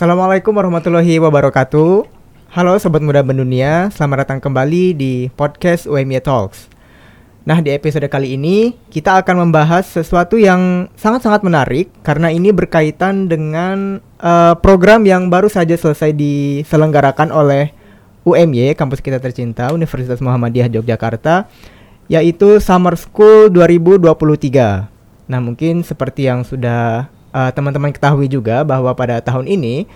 Assalamualaikum warahmatullahi wabarakatuh. Halo sobat muda mendunia, selamat datang kembali di podcast UMY Talks. Nah, di episode kali ini kita akan membahas sesuatu yang sangat-sangat menarik karena ini berkaitan dengan uh, program yang baru saja selesai diselenggarakan oleh UMY, kampus kita tercinta, Universitas Muhammadiyah Yogyakarta, yaitu Summer School 2023. Nah, mungkin seperti yang sudah uh, teman-teman ketahui juga bahwa pada tahun ini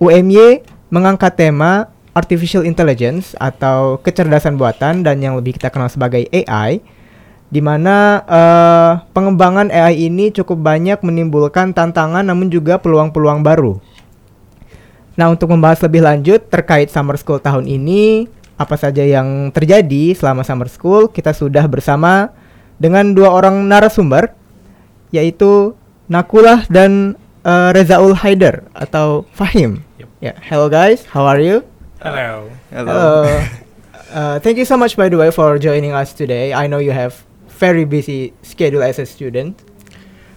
UMY mengangkat tema artificial intelligence atau kecerdasan buatan dan yang lebih kita kenal sebagai AI di mana uh, pengembangan AI ini cukup banyak menimbulkan tantangan namun juga peluang-peluang baru. Nah, untuk membahas lebih lanjut terkait Summer School tahun ini, apa saja yang terjadi selama Summer School, kita sudah bersama dengan dua orang narasumber yaitu Nakulah dan uh, Rezaul Haider atau Fahim. Yep. Yeah. Hello guys, how are you? Hello. Hello. Uh, uh, thank you so much by the way for joining us today. I know you have very busy schedule as a student.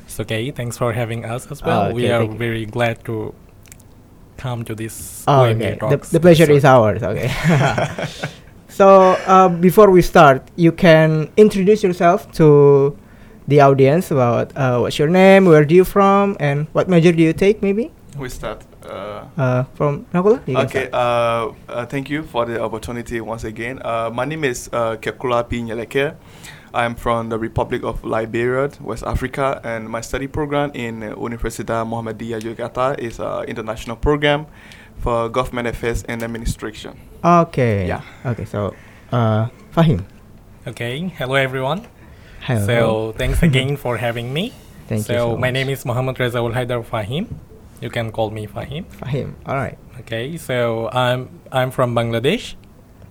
It's okay. Thanks for having us as well. Oh, okay, we are very glad to come to this. Oh, okay. The, the, pleasure is ours. Okay. so uh, before we start, you can introduce yourself to the audience about uh, what's your name, where do you from, and what major do you take, maybe? We start. Uh, uh, from Nakula? Okay, uh, uh, thank you for the opportunity once again. Uh, my name is uh, Kekulapi Nyeleke. I'm from the Republic of Liberia, West Africa, and my study program in Universitas Muhammadiyah Yogyakarta is an international program for government affairs and administration. Okay. Yeah. Okay, so uh, Fahim. Okay, hello everyone. Hello. So thanks again for having me. Thank so you. So my much. name is Muhammad Rezaul Haidar Fahim. You can call me Fahim. Fahim. All right. Okay. So I'm I'm from Bangladesh.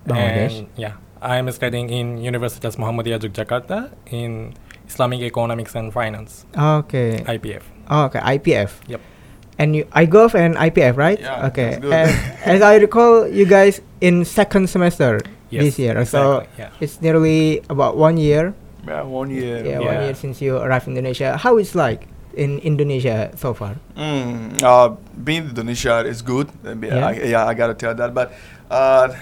Bangladesh. And yeah, I'm studying in Universitas Muhammadiyah Yogyakarta in Islamic Economics and Finance. Okay. IPF. Oh, okay. IPF. Yep. And you iGov and IPF, right? Yeah. Okay. as I recall, you guys in second semester yes, this year, exactly, so yeah. it's nearly about one year yeah, one year. Yeah, yeah, one year since you arrived in Indonesia. How is like in Indonesia so far? Mm, uh, being in Indonesia is good. Yeah, I, yeah, I gotta tell that. But uh,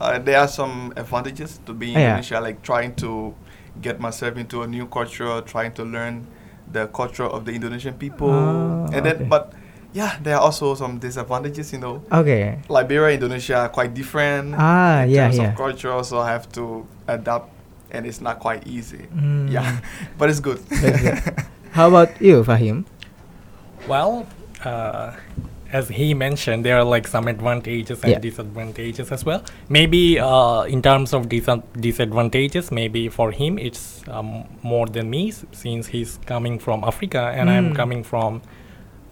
uh, there are some advantages to being in yeah. Indonesia, like trying to get myself into a new culture, trying to learn the culture of the Indonesian people, oh, and then but yeah, there are also some disadvantages, you know. Okay. Liberia, Indonesia are quite different. Ah, in yeah, terms yeah. of culture, so I have to adapt and it's not quite easy. Mm. Yeah, but it's good. How about you, Fahim? Well, uh, as he mentioned, there are like some advantages and yeah. disadvantages as well. Maybe uh, in terms of dis- disadvantages, maybe for him it's um, more than me s- since he's coming from Africa and mm. I'm coming from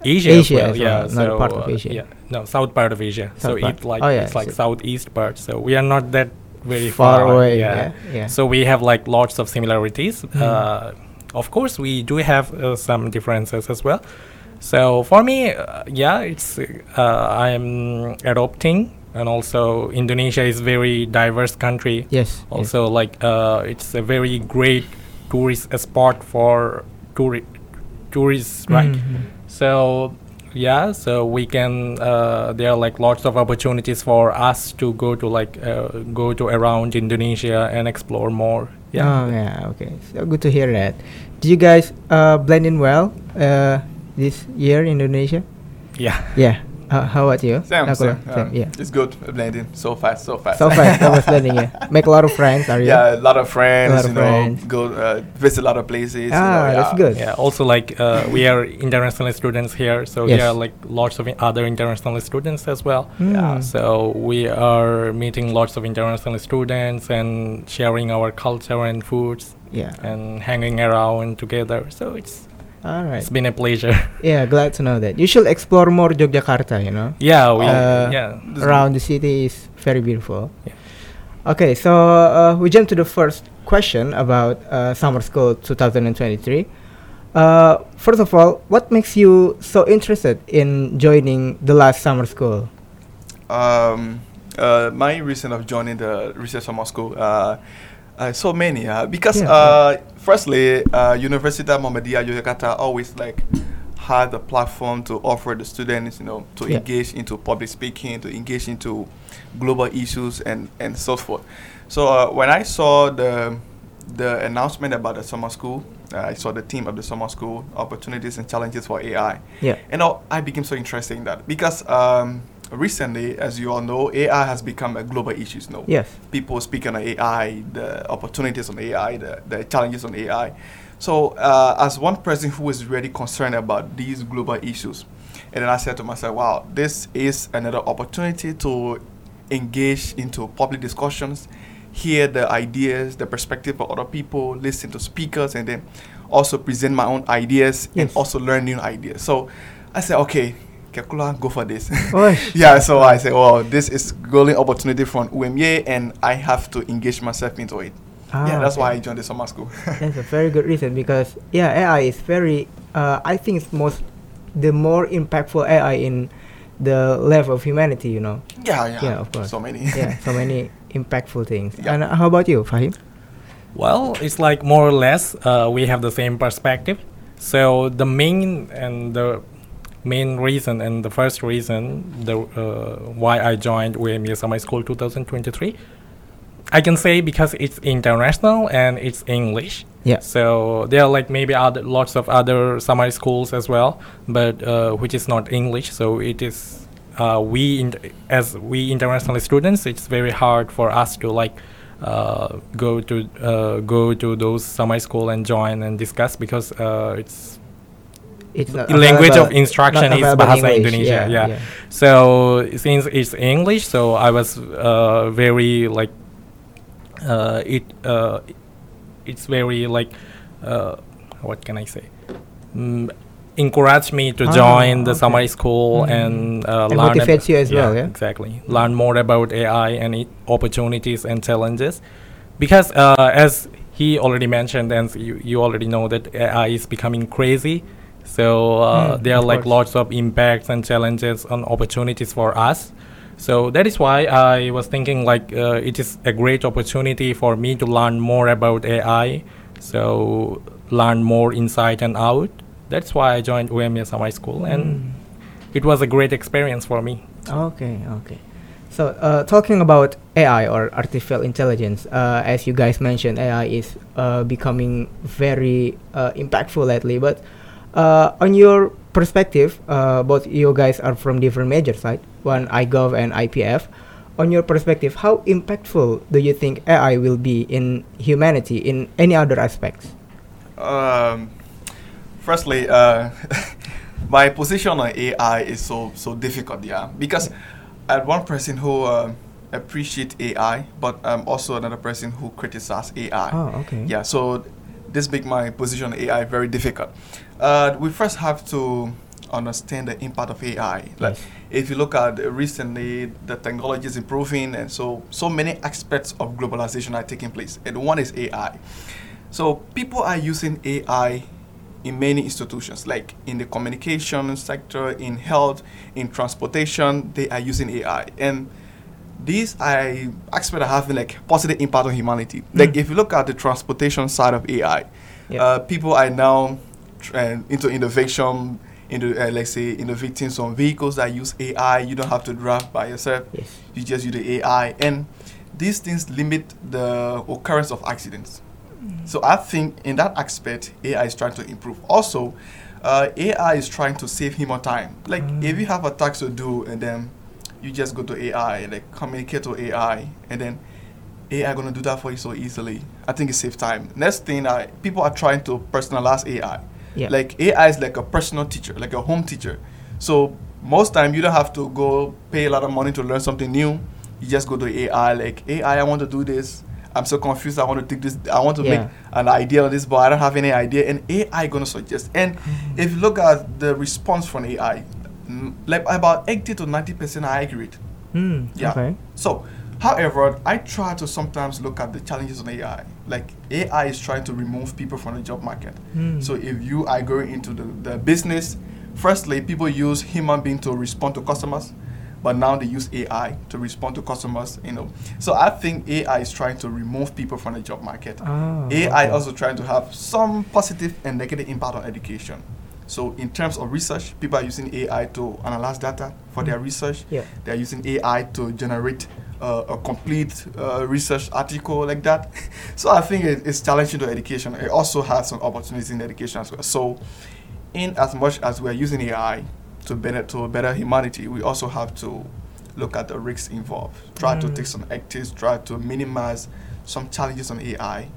Asia, Asia well. as yeah, well, so part of uh, Asia. yeah, no, south part of Asia. South so part. it's like oh, yeah, it's like so southeast part. So we are not that very far, far, away. Yeah. Yeah. yeah. So we have like lots of similarities. Mm. Uh, of course, we do have uh, some differences as well. So for me, uh, yeah, it's uh, I'm adopting, and also Indonesia is very diverse country. Yes. Also, yes. like uh, it's a very great tourist spot for touri- tourists, right? Mm-hmm. So yeah so we can uh, there are like lots of opportunities for us to go to like uh, go to around indonesia and explore more. Yeah. Oh yeah okay. So good to hear that. Do you guys uh, blend in well uh, this year in indonesia? Yeah. Yeah uh, how about you? Same, same, same, yeah. It's good blending so fast, so fast. So fast, so fast blending. Yeah, make a lot of friends. Are you? Yeah, a lot of friends. lot of you know, friends. go uh, visit a lot of places. Ah, you know, that's yeah. good. yeah also like uh, we are international students here so Yes. there are like lots of other international students as well Mm. so we are meeting lots of international students and sharing our culture and foods Yeah. and hanging around together so it's All right. it's been a pleasure Yeah, glad to know that. You should explore more Yogyakarta. You know, yeah we Uh, yeah around the city is very beautiful. Yeah. Okay, so uh, we jump to the first question about uh, summer school 2023. Uh, first of all, what makes you so interested in joining the last summer school? Um, uh, my reason of joining the research summer school, uh, so many, uh, because Yeah. uh, firstly, uh, Universitas Muhammadiyah Yogyakarta always like had the platform to offer the students, you know, to Yeah. engage into public speaking, to engage into global issues and and so forth. So uh, when I saw the the announcement about the summer school, uh, I saw the theme of the summer school, opportunities and challenges for AI. Yeah. And I became so interested in that because um, recently, as you all know, AI has become a global issue now. Yes. People speak on AI, the opportunities on AI, the, the challenges on AI. So, uh, as one person who is really concerned about these global issues, and then I said to myself, wow, this is another opportunity to engage into public discussions, hear the ideas, the perspective of other people, listen to speakers, and then also present my own ideas and also learn new ideas. So I said, okay, Kekula, go for this. Yeah, so I said, well, this is golden opportunity from UMY, and I have to engage myself into it. Ah, yeah, Ah, that's why I joined the summer school. That's a very good reason because yeah, AI is very. Uh, I think it's most the more impactful AI in the level of humanity. You know. yeah, yeah, Yeah, of course. So many. yeah, so many impactful things. Yeah. And uh, how about you, Fahim? Well, it's like more or less uh, we have the same perspective. So the main and the main reason and the first reason the uh, why I joined UMY Summer School 2023, I can say because it's international and it's English. Yeah. So there are like maybe other lots of other summer schools as well, but uh, which is not English. So it is uh, we in, as we international students, it's very hard for us to like uh, go to uh, go to those summer school and join and discuss because uh, it's It's language of instruction is Bahasa English, Indonesia. yeah, Yeah, yeah. So since it's English, so I was uh, very like uh, it. Uh, it's very like uh, what can I say? Mm, encourage me to Ah, join the okay. summer school Mm. and uh, It learn. motivates you as well, yeah? exactly. Learn more about AI and it opportunities and challenges, because uh, as he already mentioned and you, you already know that AI is becoming crazy. So uh, Mm, there are like course. lots of impacts and challenges and opportunities for us. So that is why I was thinking like uh, it is a great opportunity for me to learn more about AI. So learn more inside and out. That's why I joined UMY Summer School, and Mm. it was a great experience for me. Okay, okay. So, uh, talking about AI or artificial intelligence, uh, as you guys mentioned, AI is uh, becoming very uh, impactful lately. But uh, on your perspective, uh, both you guys are from different majors, right? One iGov and IPF. On your perspective, how impactful do you think AI will be in humanity in any other aspects? Um, firstly, uh, my position on AI is so so difficult, yeah, because I'm one person who uh, appreciate AI, but I'm also another person who criticizes AI. Oh, okay. Yeah, so this make my position on AI very difficult. Uh, we first have to understand the impact of AI. Like, Yes. if you look at recently, the technology is improving, and so so many aspects of globalization are taking place, and one is AI. So people are using AI in many institutions, like in the communication sector, in health, in transportation. They are using AI, and these are aspects are having like positive impact on humanity. Like Mm. if you look at the transportation side of AI, Yeah. uh, people are now uh, into innovation. Into uh, let's say innovating some vehicles that use AI. You don't have to drive by yourself. Yes. You just use the AI, and these things limit the occurrence of accidents. So I think in that aspect, AI is trying to improve. Also, uh, AI is trying to save human time. Like if you have a task to do, and then you just go to AI, like communicate to AI, and then AI gonna do that for you so easily. I think it saves time. Next thing, uh, people are trying to personalize AI. Yeah. Like AI is like a personal teacher, like a home teacher. So most time you don't have to go pay a lot of money to learn something new. You just go to AI, like AI, I want to do this. I'm so confused. I want to take this. I want to Yeah. make an idea on this, but I don't have any idea. And AI gonna suggest. And if you look at the response from AI, mm, like about 80 to 90 percent are accurate. Hmm. Yeah. Okay. So, however, I try to sometimes look at the challenges of AI. Like AI is trying to remove people from the job market. Hmm. So if you are going into the, the business, firstly, people use human being to respond to customers, but now they use AI to respond to customers. You know, so I think AI is trying to remove people from the job market. Ah, AI okay. also trying to have some positive and negative impact on education. So in terms of research, people are using AI to analyze data for their research. Yeah. They are using AI to generate uh, a complete uh, research article like that. so I think it, it's challenging to education. It also has some opportunities in education as well. So in as much as we are using AI to better to better humanity, we also have to look at the risks involved. Try to Mm. take some actives, try to minimize some challenges on AI.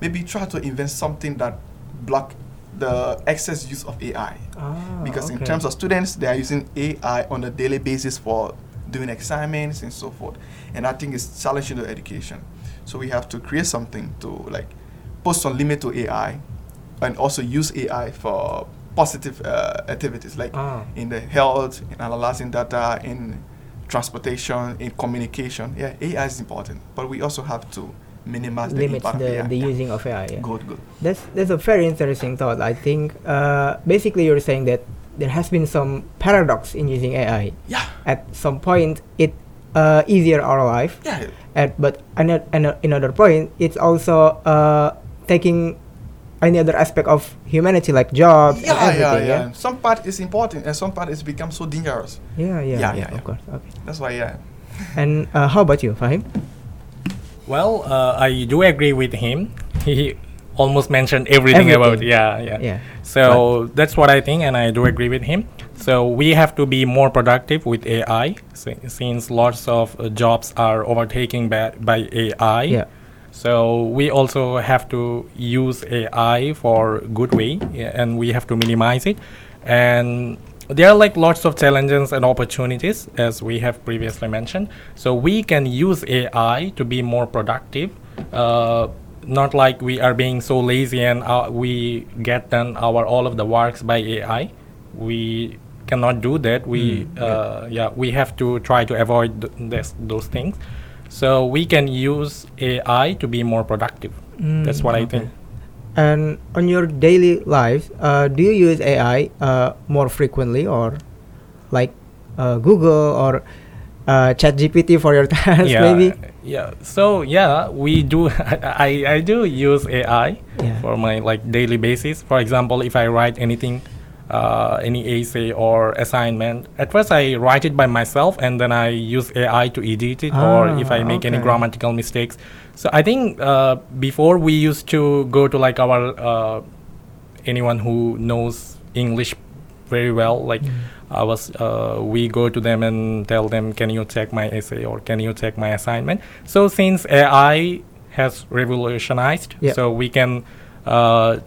Maybe try to invent something that block the excess use of AI. Ah, Because in terms of students, they are using AI on a daily basis for doing assignments and so forth. And I think it's challenging the education. So we have to create something to like put some limit to AI and also use AI for positive uh, activities like Ah. in the health, in analyzing data, in transportation, in communication. Yeah, AI is important, but we also have to minimize the limits impact the, AI. the Yeah. using of AI. Yeah. Good, good. That's that's a very interesting thought. I think uh, basically you're saying that there has been some paradox in using AI. Yeah, At some point, it uh, easier our life, yeah, at but another another point, it's also uh, taking any other aspect of humanity like jobs yeah, and yeah, everything. yeah, Yeah, Some part is important, and some part is become so dangerous. yeah, yeah, Yeah, yeah, yeah, of yeah. course. Okay. That's why, yeah. And uh, how about you, Fahim? Well, uh, I do agree with him. He almost mentioned everything, about Everything. yeah, yeah. Yeah. So that's what I think, and I do agree with him. So we have to be more productive with AI, si- since lots of uh, jobs are overtaken by, by AI. Yeah. So we also have to use AI for good way, yeah, and we have to minimize it. And there are like lots of challenges and opportunities, as we have previously mentioned. So we can use AI to be more productive. Uh, not like we are being so lazy and uh, we get done our all of the works by AI. We cannot do that. We Mm, uh, yeah we have to try to avoid th- this, those things. So we can use AI to be more productive. That's Mm, what I think. And on your daily life, uh, do you use AI uh, more frequently or like uh, Google or uh, ChatGPT for your tasks yeah, maybe? yeah. So yeah, we do. I I do use AI Yeah. for my like daily basis. For example, if I write anything, uh, any essay or assignment, at first I write it by myself, and then I use AI to edit it, or if I Ah, make any grammatical mistakes. So I think uh, before we used to go to like our uh, anyone who knows English very well, like Mm. I was, uh, we go to them and tell them, can you check my essay or can you check my assignment? So since AI has revolutionized, Yeah. so we can uh,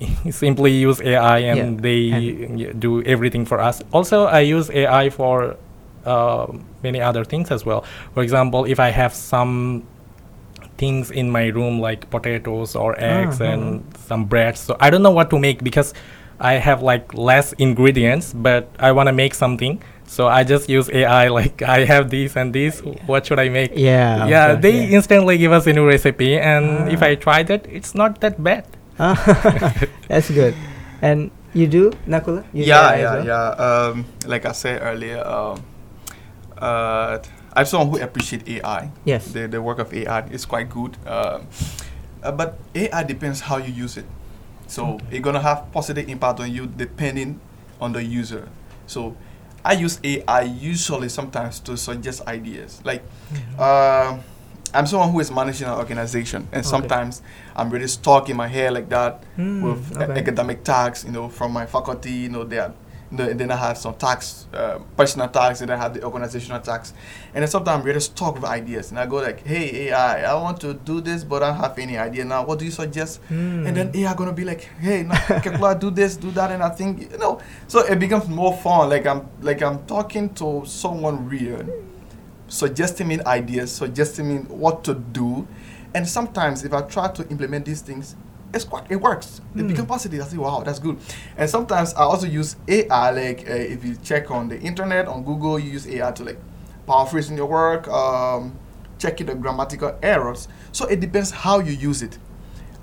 simply use AI and Yeah, they y- do everything for us. Also, I use AI for uh, many other things as well. For example, if I have some things in my room like potatoes or eggs Uh-huh. and some bread, so I don't know what to make because I have like less ingredients, but I want to make something. So I just use AI like I have this and this. What should I make? Yeah. yeah, course, they yeah. instantly give us a new recipe, and if Ah. I tried it, it's not that bad. Ah, That's good. And you do, Nakula? You yeah, yeah, well? yeah. Um, like I said earlier, um, uh, I'm someone who appreciate AI. Yes. The, the work of AI is quite good. Um, uh, but AI depends how you use it. So it's gonna have positive impact on you depending on the user. So I use AI usually sometimes to suggest ideas. Like uh, I'm someone who is managing an organization, and Okay. sometimes I'm really stuck in my head like that Hmm, with okay. academic tasks, you know, from my faculty, you know, they are, and then I have some tax, uh, personal tasks, and I have the organizational tax. And then sometimes I'm really stuck with ideas, and I go like, hey, AI, I want to do this, but I don't have any idea now. What do you suggest? Hmm. And then AI gonna be like, hey, no, Kekla, do this, do that, and I think, you know, so it becomes more fun. Like I'm, like I'm talking to someone real, suggesting me ideas, suggesting me what to do, and sometimes if I try to implement these things, it's quite, it works. It Hmm. becomes positive. I say, wow, that's good. And sometimes I also use AI. Like uh, if you check on the internet on Google, you use AI to like paraphrasing your work, um, checking the grammatical errors. So it depends how you use it.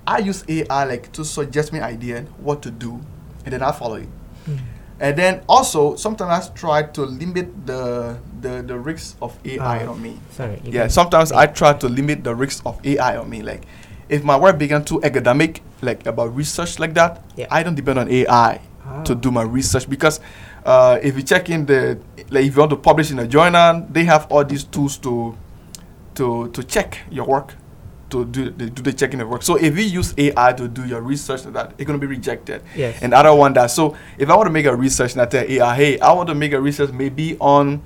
I use AI like to suggest me idea what to do, and then I follow it. Hmm. And then also sometimes I try to limit the the, the risks of AI Ah, on me. Sorry. Yeah, sometimes I try to limit the risks of AI on me. Like, if my work began too academic, like about research like that, Yeah. I don't depend on AI. to do my research because uh, if you check in the like if you want to publish in a journal, they have all these tools to to to check your work to do the, do the checking of work. So if you use AI to do your research, like that it's gonna be rejected. Yes. And I don't want that. So if I want to make a research and I tell AI, hey, I want to make a research maybe on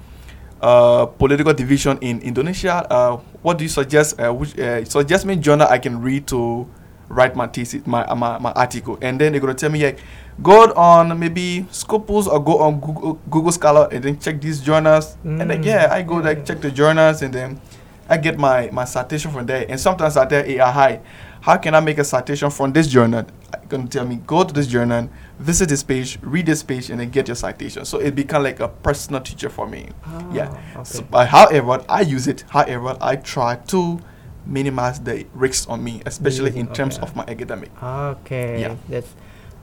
uh, political division in Indonesia. Uh, what do you suggest? Uh, which uh, suggest me journal I can read to write my thesis, my uh, my, my article, and then they're gonna tell me like, go on maybe Scopus or go on Google, Google Scholar and then check these journals, and then Mm. yeah, I go like check the journals and then I get my my citation from there. And sometimes I tell AI, hi, how can I make a citation from this journal? I'm gonna tell me go to this journal, visit this page, read this page, and then get your citation. So it become like a personal teacher for me. yeah. Ah, okay. So, but however, I use it. However, I try to minimize the risks on me, especially in terms okay. of my academic. Okay. Yeah. That's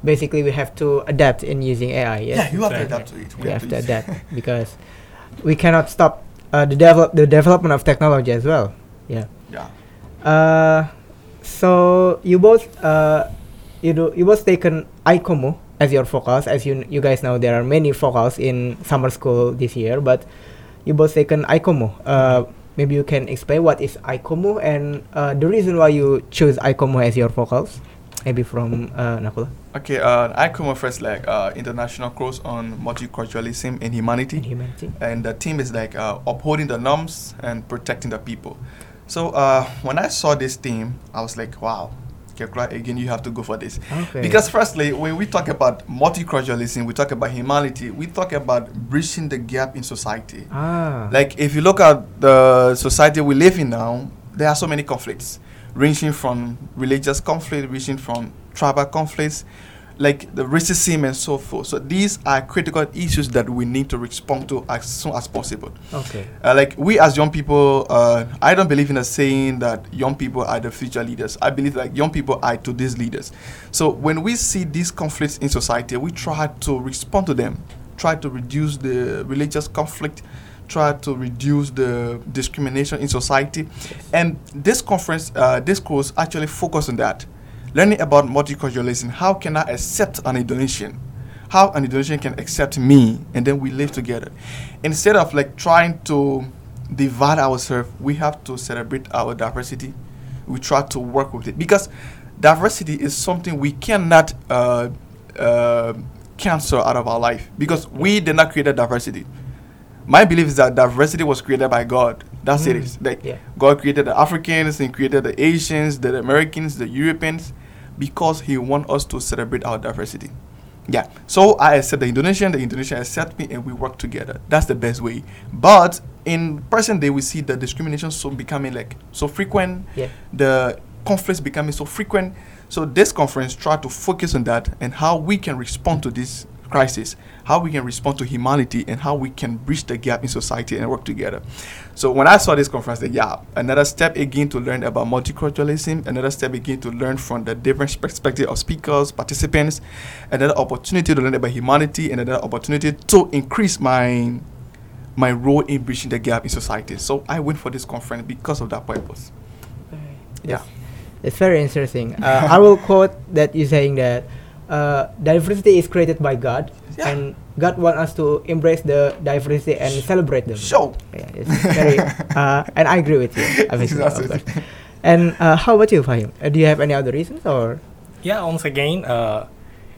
basically we have to adapt in using AI. Yes. Yeah, you have to adapt to it. we have to use adapt because we cannot stop uh, the develop the development of technology as well. Yeah. Yeah. Uh, so you both uh, you do you both taken ICOMUH as your focus. As you you guys know, there are many focus in summer school this year, but you both taken ICOMUH. Uh, maybe you can explain what is ICOMUH and uh, the reason why you choose ICOMUH as your focus. Maybe from uh, Nakula Okay, uh, I come first like uh, international course on multiculturalism and humanity. and humanity. and the theme is like uh, upholding the norms and protecting the people. So uh, when I saw this theme, I was like, wow, Kekra, again, you have to go for this. Okay. Because firstly, when we talk about multiculturalism, we talk about humanity, we talk about bridging the gap in society. ah Like if you look at the society we live in now, there are so many conflicts, ranging from religious conflict, ranging from tribal conflicts, like the racism and so forth. So these are critical issues that we need to respond to as soon as possible. okay Uh, like we as young people, uh, I don't believe in a saying that young people are the future leaders. I believe like young people are today's leaders. So when we see these conflicts in society, we try to respond to them, try to reduce the religious conflict, try to reduce the discrimination in society. And this conference, uh, this course actually focus on that. Learning about multiculturalism, how can I accept an Indonesian? How an Indonesian can accept me and then we live together. Instead of like trying to divide ourselves, we have to celebrate our diversity. We try to work with it because diversity is something we cannot uh, uh, cancel out of our life because we did not create that diversity. My belief is that diversity was created by God. That's it. Mm, Is like yeah. God created the Africans and created the Asians, the Americans, the Europeans, because He wants us to celebrate our diversity. Yeah. So I accept the Indonesian, the Indonesian accept me, and we work together. That's the best way. But in present day, we see the discrimination so becoming like so frequent. Yeah. The conflicts becoming so frequent. So this conference try to focus on that and how we can respond to this crisis, how we can respond to humanity, and how we can bridge the gap in society and work together. So when I saw this conference, like, yeah, another step again to learn about multiculturalism, another step again to learn from the different perspective of speakers, participants, another opportunity to learn about humanity, and another opportunity to increase my my role in bridging the gap in society. So I went for this conference because of that purpose. Yeah. It's very interesting. Uh, I will quote that you saying that uh, diversity is created by God, Yeah. and God want us to embrace the diversity and celebrate them. Show. Yeah, it's very, uh, and I agree with you. obviously, of course. And uh, how about you, Fahim? Uh, do you have any other reasons, or Yeah, once again, uh,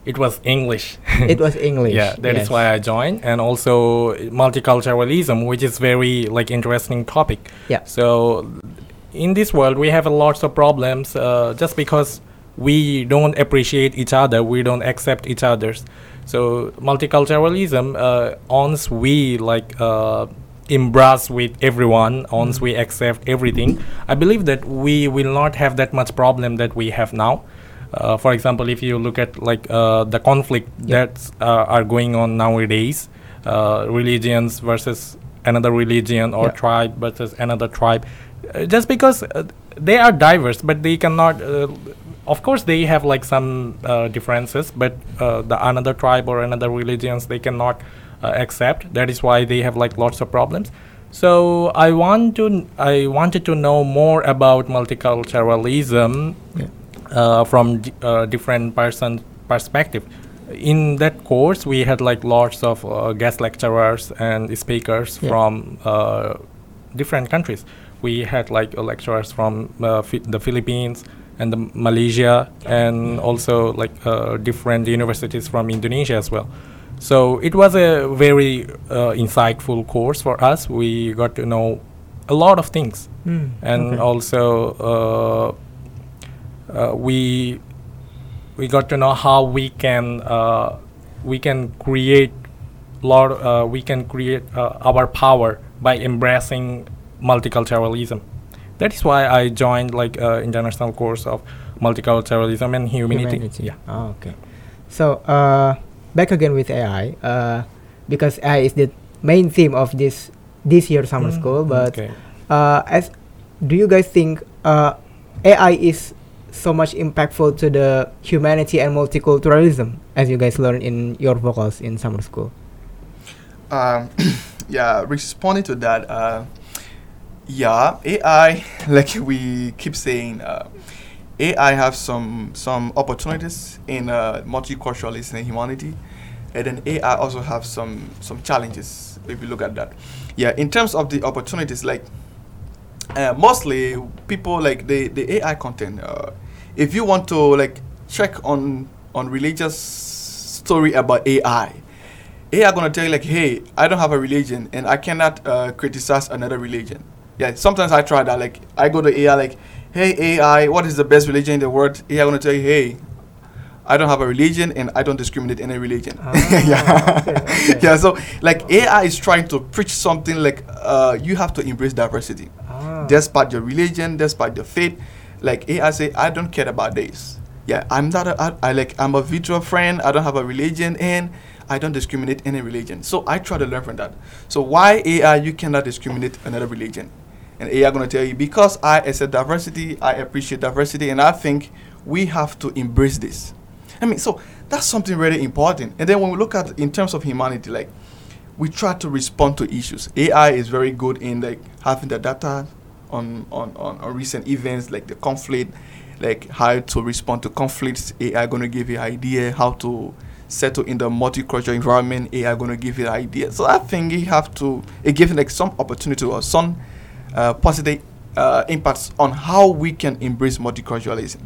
it was English. it was English? Yeah, that is yes. why I joined, and also multiculturalism, which is very like interesting topic. Yeah. So, in this world, we have a lots of problems uh, just because we don't appreciate each other, we don't accept each others. So multiculturalism, uh, once we like uh, embrace with everyone, once we accept everything, I believe that we will not have that much problem that we have now. Uh, for example, if you look at like uh, the conflict Yeah. that uh, are going on nowadays, uh, religions versus another religion or Yeah. tribe versus another tribe, uh, just because uh, they are diverse, but they cannot. Of course, they have like some uh, differences, but uh, the another tribe or another religions they cannot uh, accept. That is why they have like lots of problems. So I want to I wanted to know more about multiculturalism Yeah. uh, from uh, different person perspective. in that course we had like lots of uh, guest lecturers and speakers Yeah. from uh, different countries. We had like lecturers from uh, the Philippines and the Malaysia, and also like uh, different universities from Indonesia as well. So it was a very uh, insightful course for us. We got to know a lot of things, Hmm, and okay. also uh, uh, we we got to know how we can uh, we can create lot uh, we can create uh, our power by embracing multiculturalism. That is why I joined like uh, international course of multiculturalism and humanity. Humanity. Yeah. Oh, okay. So uh, back again with AI, uh, because AI is the main theme of this this year summer Mm, school. But okay. uh, as do you guys think uh, AI is so much impactful to the humanity and multiculturalism as you guys learn in your vocals in summer school? Um, yeah, responding to that, uh, yeah, AI, like we keep saying, uh, AI have some some opportunities in uh, multiculturalism and humanity, and then AI also have some some challenges. If you look at that, yeah, in terms of the opportunities, like uh, mostly people like the the AI content. Uh, if you want to like check on on religious story about AI, AI gonna tell you like, hey, I don't have a religion and I cannot uh, criticize another religion. Yeah, sometimes I try that. Like I go to AI like, hey AI, what is the best religion in the world? AI gonna tell you, hey, I don't have a religion and I don't discriminate any religion. Ah, yeah, okay, okay. yeah. So like AI is trying to preach something like uh, you have to embrace diversity Ah. despite your religion, despite your faith. Like AI say, I don't care about this. Yeah, I'm not a, I, I like I'm a virtual friend. I don't have a religion and I don't discriminate any religion. So I try to learn from that. So why AI you cannot discriminate another religion? And AI are gonna tell you because I accept diversity, I appreciate diversity, and I think we have to embrace this. I mean, so that's something really important. And then when we look at in terms of humanity, like we try to respond to issues. AI is very good in like having the data on on, on, on recent events like the conflict, like how to respond to conflicts. AI gonna give you idea how to settle in the multicultural environment. AI gonna give you idea. So I think you have to it gives like some opportunity or some uh, positive uh, impacts on how we can embrace multiculturalism.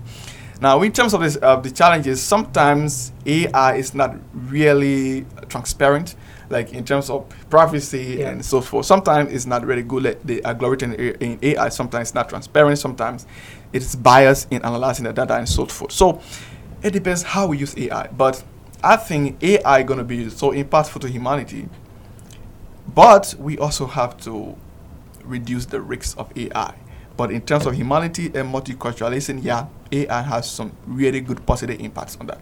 Now, in terms of this, uh, the challenges, sometimes AI is not really transparent, like in terms of privacy Yeah. and so forth. Sometimes it's not really good. Like the algorithm in AI sometimes it's not transparent. Sometimes it's biased in analyzing the data and so forth. So it depends how we use AI. But I think AI gonna be so impactful to humanity. But we also have to reduce the risks of AI. But in terms of humanity and multiculturalism, yeah, AI has some really good positive impacts on that,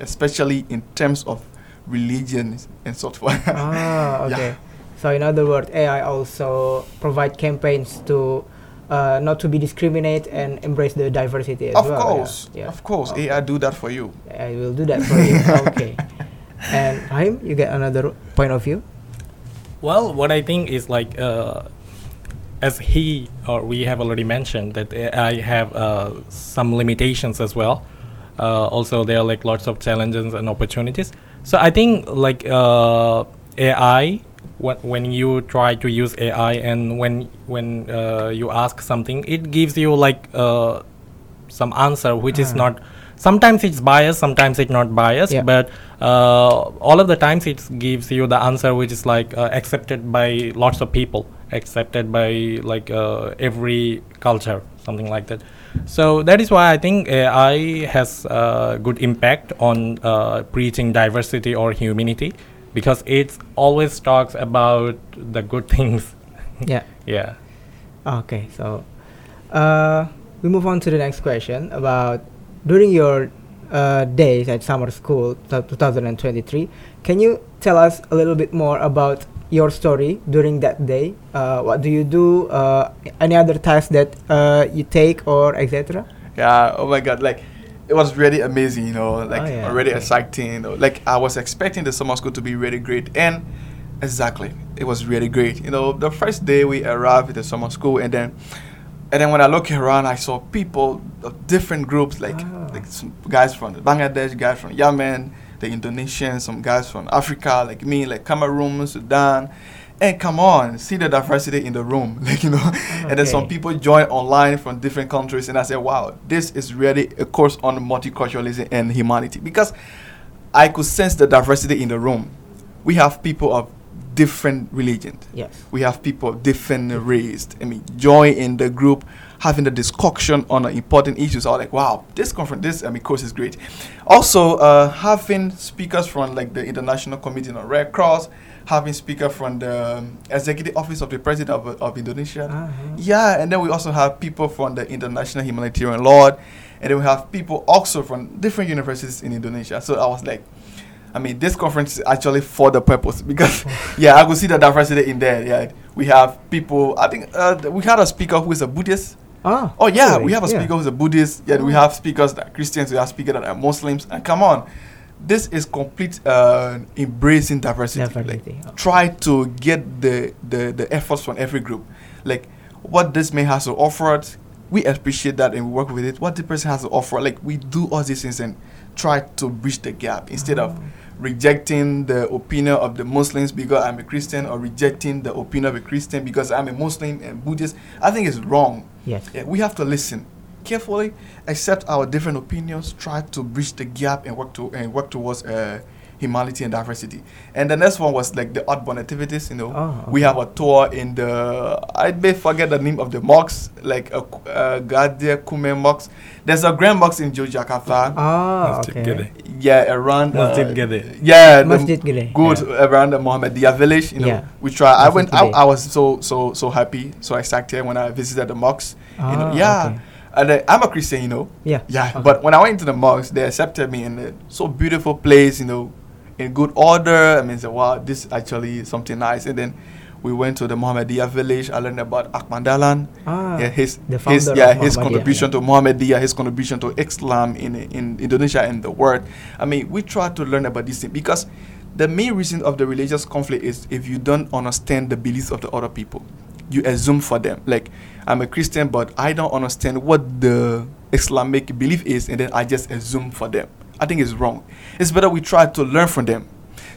especially in terms of religion and so forth. ah, Yeah. okay. So in other words, AI also provide campaigns to uh, not to be discriminate and embrace the diversity as of well. yeah. course, Yeah. of course, Okay. AI do that for you. I will do that for you. okay. And Fahim, you get another point of view? Well, what I think is like, uh, as he or we have already mentioned that I have uh, some limitations as well. Uh, also, there are like lots of challenges and opportunities. So I think like uh, AI, when when you try to use AI and when when uh, you ask something, it gives you like uh, some answer which is Ah. not sometimes it's biased sometimes it's not biased Yeah. but uh, all of the times it gives you the answer which is like uh, accepted by lots of people accepted by like uh, every culture something like that so that is why i think ai has uh, good impact on uh, preaching diversity or humanity because it always talks about the good things Yeah. yeah Okay. So, uh, we move on to the next question about during your uh, days at summer school, t- 2023. Can you tell us a little bit more about your story during that day? Uh, what do you do? Uh, any other tasks that uh, you take or etc. Yeah. Oh my God. Like, it was really amazing. You know, like Oh, yeah, really okay. exciting. You know, like I was expecting the summer school to be really great, and exactly, it was really great. You know, the first day we arrived at the summer school, and then, and then when I look around, I saw people of different groups, like Ah. like some guys from Bangladesh, guys from Yemen, the Indonesians, some guys from Africa, like me, like Cameroon, Sudan. And come on, see the diversity in the room, like you know. And then some people join online from different countries, and I said, wow, this is really a course on multiculturalism and humanity because I could sense the diversity in the room. We have people of different religions. Yes. We have people of different race. I mean, join in the group, having the discussion on the important issues. I was like, wow, this conference, this I mean, course is great. Also, uh, having speakers from like the International Committee on Red Cross, having speaker from the um, Executive Office of the President of, of Indonesia. Uh-huh. Yeah, and then we also have people from the International Humanitarian Law, and then we have people also from different universities in Indonesia. So I was like, I mean, this conference is actually for the purpose because, yeah, I could see the diversity in there. Yeah, we have people. I think uh, th- we had a speaker who is a Buddhist. Ah. Oh yeah, really? we have a Yeah. speaker who's a Buddhist. Yeah, we have speakers that are Christians. We have speakers that are Muslims. And come on, this is complete uh, embracing diversity. Like, Oh. try to get the, the the efforts from every group. Like what this man has to offer, we appreciate that and we work with it. What the person has to offer, like we do all these things and try to bridge the gap instead of rejecting the opinion of the Muslims because I'm a Christian or rejecting the opinion of a Christian because I'm a Muslim and Buddhist. I think it's wrong. Yes. Yeah, we have to listen carefully, accept our different opinions, try to bridge the gap and work to and work towards uh, humanity and diversity. And the next one was like the Outbound activities. You know, Oh, we have a tour in the I may forget the name of the mosques, like a uh, Gede Kauman mosque. There's a grand mosque in Yogyakarta. Ah, Masjid okay. Yeah, around Masjid uh, Gede. Yeah, the Masjid Gede. good Yeah. around the Muhammadiyah village. You know, Yeah. we try. I went. I, I was so so so happy, so excited when I visited the mosque. you know, Ah, yeah. okay. And uh, I'm a Christian, you know. Yeah. Yeah. Okay. But when I went into the mosque, they accepted me in a so beautiful place, you know, in good order. I mean, say, wow, this is actually something nice. And then we went to the Muhammadiyah village. I learned about Ahmad Dahlan. Ah, yeah, his his yeah his Muhammadiyah, contribution to Muhammadiyah, his contribution to Islam in in Indonesia and the world. I mean, we try to learn about this thing because the main reason of the religious conflict is if you don't understand the beliefs of the other people, you assume for them. Like I'm a Christian, but I don't understand what the Islamic belief is, and then I just assume for them. I think it's wrong. It's better we try to learn from them.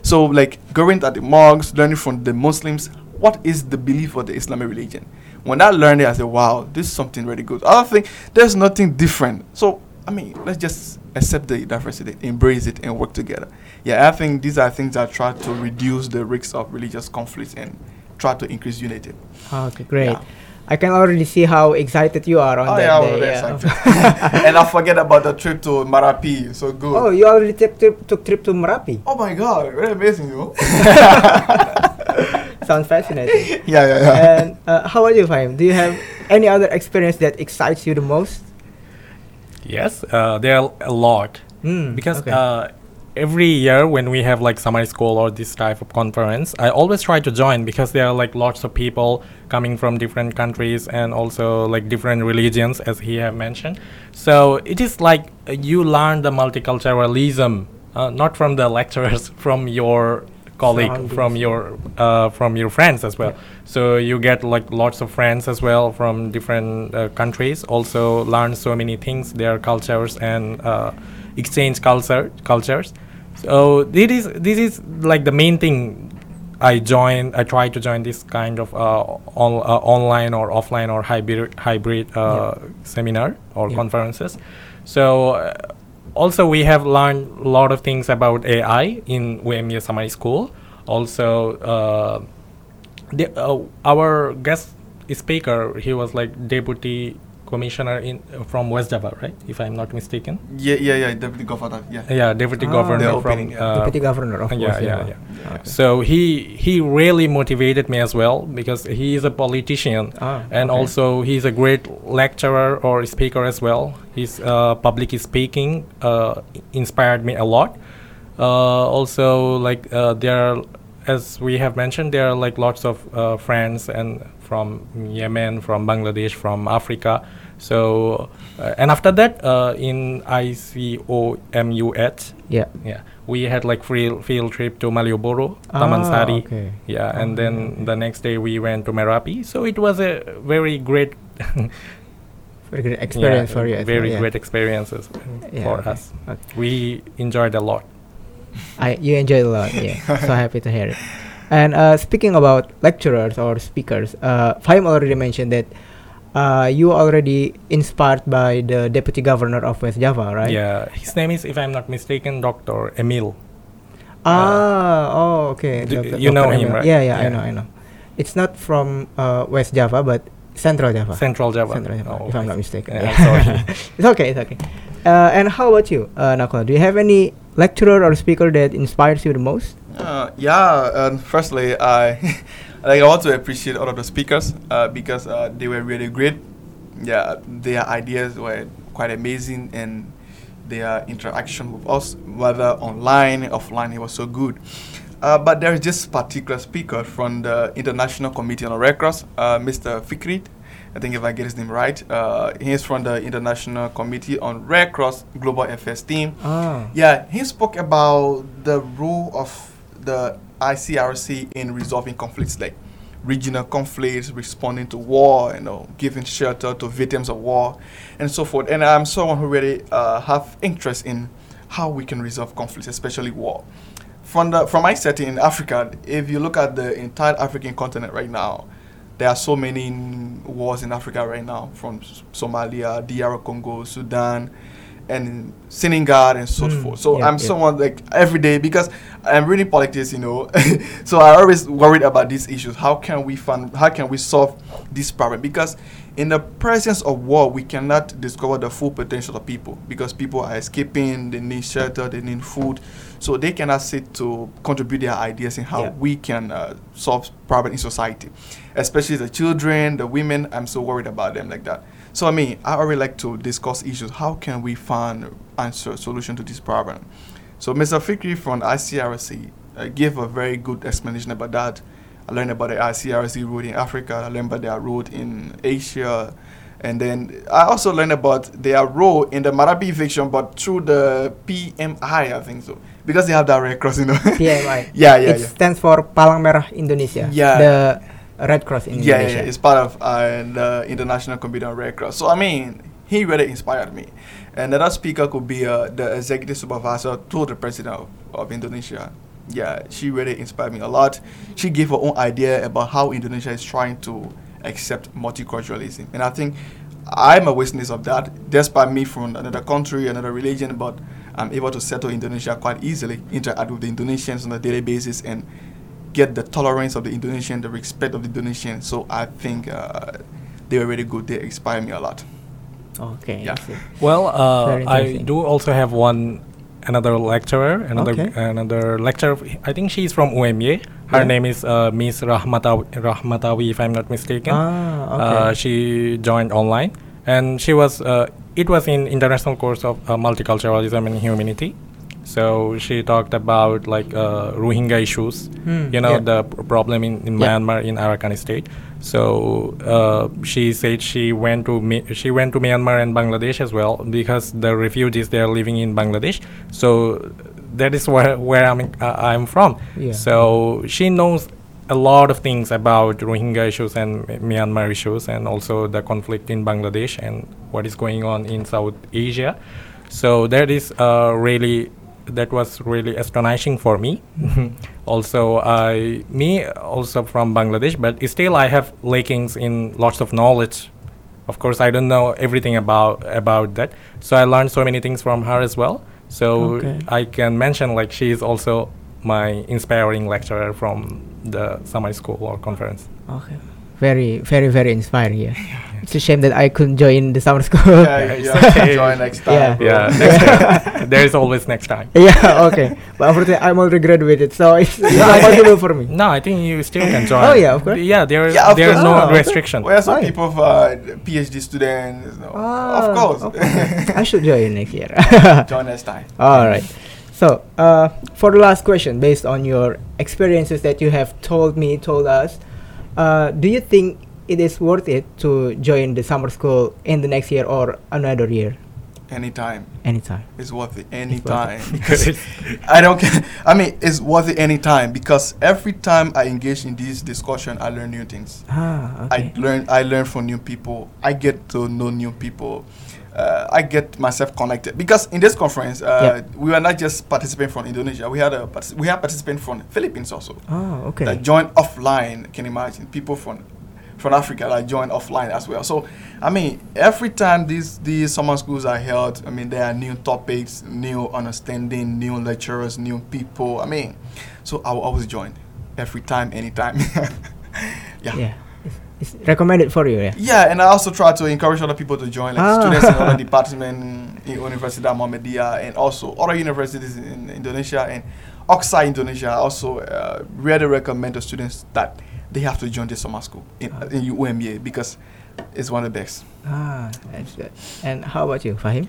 So like going to the mosques, learning from the Muslims, what is the belief of the Islamic religion? When I learned it, I said, wow, this is something really good. I don't think there's nothing different. So I mean, let's just accept the diversity, embrace it, and work together. Yeah, I think these are things that try to reduce the risks of religious conflicts and try to increase unity. Ah, okay, great. Yeah. I can already see how excited you are on Oh that yeah, day. was yeah. and I forget about the trip to Merapi. So good. oh, you already took trip, took trip to Merapi. Oh my god, very amazing, you know? Sounds fascinating. yeah, yeah, yeah. and uh, how about you, Fahim? Do you have any other experience that excites you the most? Yes, uh, there are a lot Hmm, because okay. uh, every year when we have like summer school or this type of conference, I always try to join because there are like lots of people coming from different countries and also like different religions, as he have mentioned. So it is like uh, you learn the multiculturalism, uh, not from the lecturers, from your colleague, from your uh, from your friends as well. So you get like lots of friends as well from different uh, countries. Also learn so many things, their cultures and uh, exchange culture cultures. So this is this is like the main thing. I join. I try to join this kind of uh, on, uh, online or offline or hybrid hybrid uh, seminar or Yeah. conferences. So. Uh, also we have learned a lot of things about AI in UMY Summer School. Also, uh, the, uh, our guest speaker, he was like deputy commissioner in from West Java, right? If I'm not mistaken. Yeah, yeah, yeah, deputy governor. Yeah. Yeah, deputy Ah. governor The from. opening, yeah. uh, Deputy Governor, of yeah, course. yeah, yeah. Okay. So he he really motivated me as well because he is a politician Ah, and okay. also he's a great lecturer or speaker as well. His uh, public speaking uh, inspired me a lot. Uh, also, like uh, there, are, as we have mentioned, there are like lots of uh, friends and from Yemen, from Bangladesh, from Africa. So, uh, and after that, uh, in ICOMUH, Yeah. yeah, we had like free field trip to Malioboro, Taman Ah, Sari. okay. Yeah, and then the next day we went to Merapi. So it was a very great Very great experience yeah, for you. Very well, yeah. great experiences Yeah, for okay. us. We enjoyed a lot. I you enjoyed a lot. Yeah, so happy to hear it. And uh, speaking about lecturers or speakers, uh, Fahim already mentioned that uh, you already inspired by the deputy governor of West Java, right? Yeah, his name is, if I'm not mistaken, Dr. Emil. Ah, oh, okay. Do- Dr. you know Dr. him, right? Yeah, yeah, I know, I know. It's not from uh, West Java, but Central Java. Central Java. Central Java, Oh, if I'm not mistaken. Yeah, sorry. it's okay, it's okay. Uh, and how about you, uh, Nakula? Do you have any lecturer or speaker that inspires you the most? Uh, yeah, and firstly, I like I want to appreciate all of the speakers uh, because uh, they were really great. Yeah, their ideas were quite amazing, and their interaction with us, whether online, offline, it was so good. Uh, but there is this particular speaker from the International Committee on Red Cross, uh, Mr. Fikri. I think if I get his name right, uh, he's from the International Committee on Red Cross Global Affairs team. Ah, Yeah, he spoke about the role of the ICRC in resolving conflicts like regional conflicts, responding to war, you know, giving shelter to victims of war, and so forth. And I'm someone who really uh, have interest in how we can resolve conflicts, especially war. From the from my setting in Africa, if you look at the entire African continent right now, there are so many wars in Africa right now, from Somalia, DR Congo, Sudan, and Senegal, and so Mm, forth. So yeah, I'm yeah. someone like every day because I'm reading politics, you know. so I always worried about these issues. How can we fund? How can we solve this problem? Because in the presence of war, we cannot discover the full potential of people because people are escaping. They need shelter. They need food. So they cannot sit to contribute their ideas in how Yeah. we can uh, solve problem in society, especially the children, the women. I'm so worried about them like that. So I mean, I already like to discuss issues. How can we find answer solution to this problem? So Mr. Fikri from ICRC uh, gave a very good explanation about that. I learned about the ICRC route in Africa. I learned about their route in Asia. And then I also learned about their role in the Merapi eviction, but through the PMI, I think so. Because they have that Red Cross, you know. PMI. yeah, yeah, it yeah. stands for Palang Merah Indonesia. Yeah. The Red Cross in Yeah, yeah, Indonesia. yeah, it's part of uh, the International Committee on Red Cross. So I mean, he really inspired me. And another speaker could be uh, the executive supervisor to the president of, of Indonesia. Yeah, she really inspired me a lot. She gave her own idea about how Indonesia is trying to accept multiculturalism, and I think I'm a witness of that. Despite me from another country, another religion, but I'm able to settle Indonesia quite easily, interact with the Indonesians on a daily basis, and get the tolerance of the Indonesian, the respect of the Indonesian. So I think uh, they were really good. They inspired me a lot. Okay. Yeah. Well, uh, I do also have one another lecturer, another Okay. another lecturer. I think she's from UMY. Her Yeah. name is uh, Miss Rahmatawi, Rahmatawi, if I'm not mistaken. Ah, okay. Uh, she joined online, and she was. Uh, it was in international course of uh, multiculturalism and humanity. So she talked about like uh, Rohingya issues. Hmm, You know yeah. the pr- problem in, in Yeah. Myanmar in Arakan state. So uh, she said she went to Mi- she went to Myanmar and Bangladesh as well because the refugees they are living in Bangladesh. So that is where where I'm uh, I'm from. Yeah. So she knows a lot of things about Rohingya issues and Myanmar issues and also the conflict in Bangladesh and what is going on in South Asia. So that is uh, really that was really astonishing for me. also, I me also from Bangladesh, but still I have lackings in lots of knowledge. Of course, I don't know everything about about that. So I learned so many things from her as well. So Okay. I can mention like she is also my inspiring lecturer from the summer school or conference. Okay. Very, very, very inspiring. Yeah. it's a shame that I couldn't join the summer school. Yeah, you have to join next time. Yeah. Yeah, next time. there is always next time. yeah. Okay. But unfortunately, I'm already graduated, so it's it's not possible for me. No, I think you still can join. Oh, yeah, of course. Yeah, there Yeah, of there's course. no Oh, okay. restriction. We have some Oh, people of uh, PhD students. You know. Ah, of course. okay. I should join next year. join next time. All right. So, uh, for the last question, based on your experiences that you have told me, told us, uh, do you think it is worth it to join the summer school in the next year or another year? Anytime. Anytime. It's worth it anytime. it. because I don't care. I mean, it's worth it anytime because every time I engage in this discussion, I learn new things. Ah, okay. I learn. I learn from new people. I get to know new people. uh, I get myself connected because in this conference, uh, we were not just participating from Indonesia. We had a we had participants from Philippines also Oh, okay. that joined offline. Can you imagine people from from Africa that joined offline as well. So I mean, every time these these summer schools are held, I mean there are new topics, new understanding, new lecturers, new people. I mean, so I will always join every time, anytime. yeah. yeah. It's, it's recommended for you, yeah. Yeah, and I also try to encourage other people to join, like Ah. students in other departments in Universitas Muhammadiyah and also other universities in Indonesia and Oxide Indonesia. Also, uh, really recommend the students that they have to join the summer school in, Ah. in UMBA because it's one of the best. Ah, that's good. And how about you, Fahim?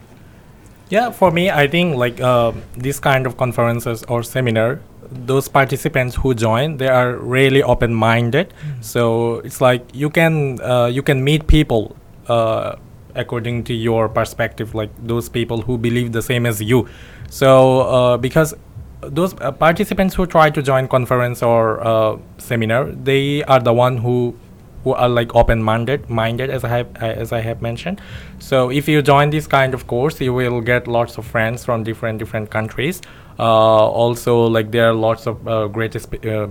Yeah, for me, I think like uh, this kind of conferences or seminar, those participants who join, they are really open-minded. So it's like you can uh, you can meet people uh, according to your perspective, like those people who believe the same as you. So uh, because those uh, participants who try to join conference or uh, seminar, they are the one who who are like open-minded minded as i have uh, as i have mentioned so if you join this kind of course you will get lots of friends from different different countries uh, also like there are lots of uh, great uh,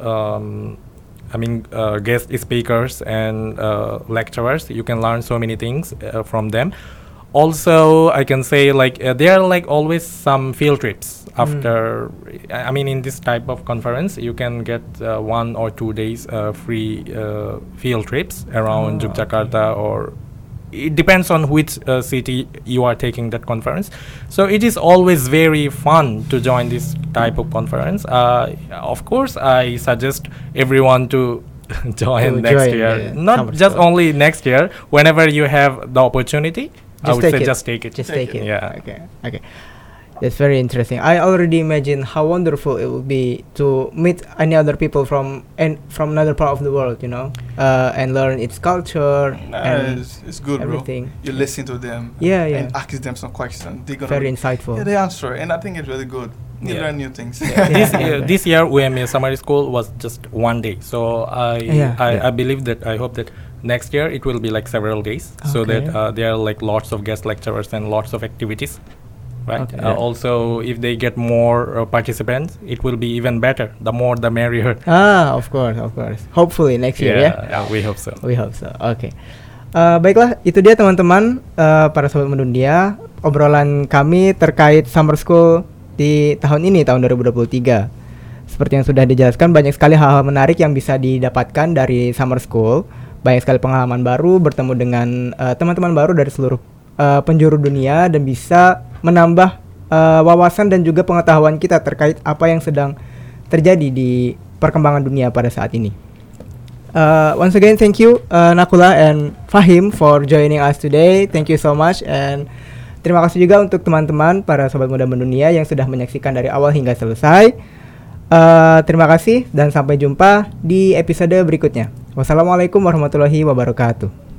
um, I mean, guest speakers and lecturers. You can learn so many things from them. Also, I can say like uh, there are like always some field trips after. I I mean, in this type of conference, you can get uh, one or two days uh, free uh, field trips around Oh, okay. Or. It depends on which uh, city you are taking that conference. So it is always very fun to join this type of conference. Uh, of course, I suggest everyone to join next join year. Not just only next year. Whenever you have the opportunity, I Just would take say it. just take it. Just Take take it. it. Yeah. Okay. Okay. That's very interesting. I already imagine how wonderful it would be to meet any other people from and from another part of the world, you know, uh, and learn its culture Nah, and it's, it's good, everything. bro. You listen to them Yeah, yeah. and ask them some questions. They're gonna Very insightful. yeah, they answer, and I think it's really good. You Yeah. learn new things. this, Yeah. uh, this year UMY summer school was just one day so i Yeah, I, yeah. I believe that i hope that next year it will be like several days so that uh, there are like lots of guest lecturers and lots of activities right Okay. uh, Yeah. also if they get more uh, participants it will be even better the more the merrier Ah, of course, of course. Hopefully next year, ya. yeah, we hope so We hope so. Oke. Eh, baiklah, itu dia teman-teman eh, para sobat mendunia obrolan kami terkait summer school di tahun ini tahun 2023. Seperti yang sudah dijelaskan banyak sekali hal-hal menarik yang bisa didapatkan dari summer school. Banyak sekali pengalaman baru bertemu dengan eh, teman-teman baru dari seluruh eh, penjuru dunia dan bisa menambah eh, wawasan dan juga pengetahuan kita terkait apa yang sedang terjadi di perkembangan dunia pada saat ini. Uh, once again, thank you uh, Nakula and Fahim for joining us today. Thank you so much and terima kasih juga untuk teman-teman para sobat muda mendunia yang sudah menyaksikan dari awal hingga selesai. Uh, terima kasih dan sampai jumpa di episode berikutnya. Wassalamualaikum warahmatullahi wabarakatuh.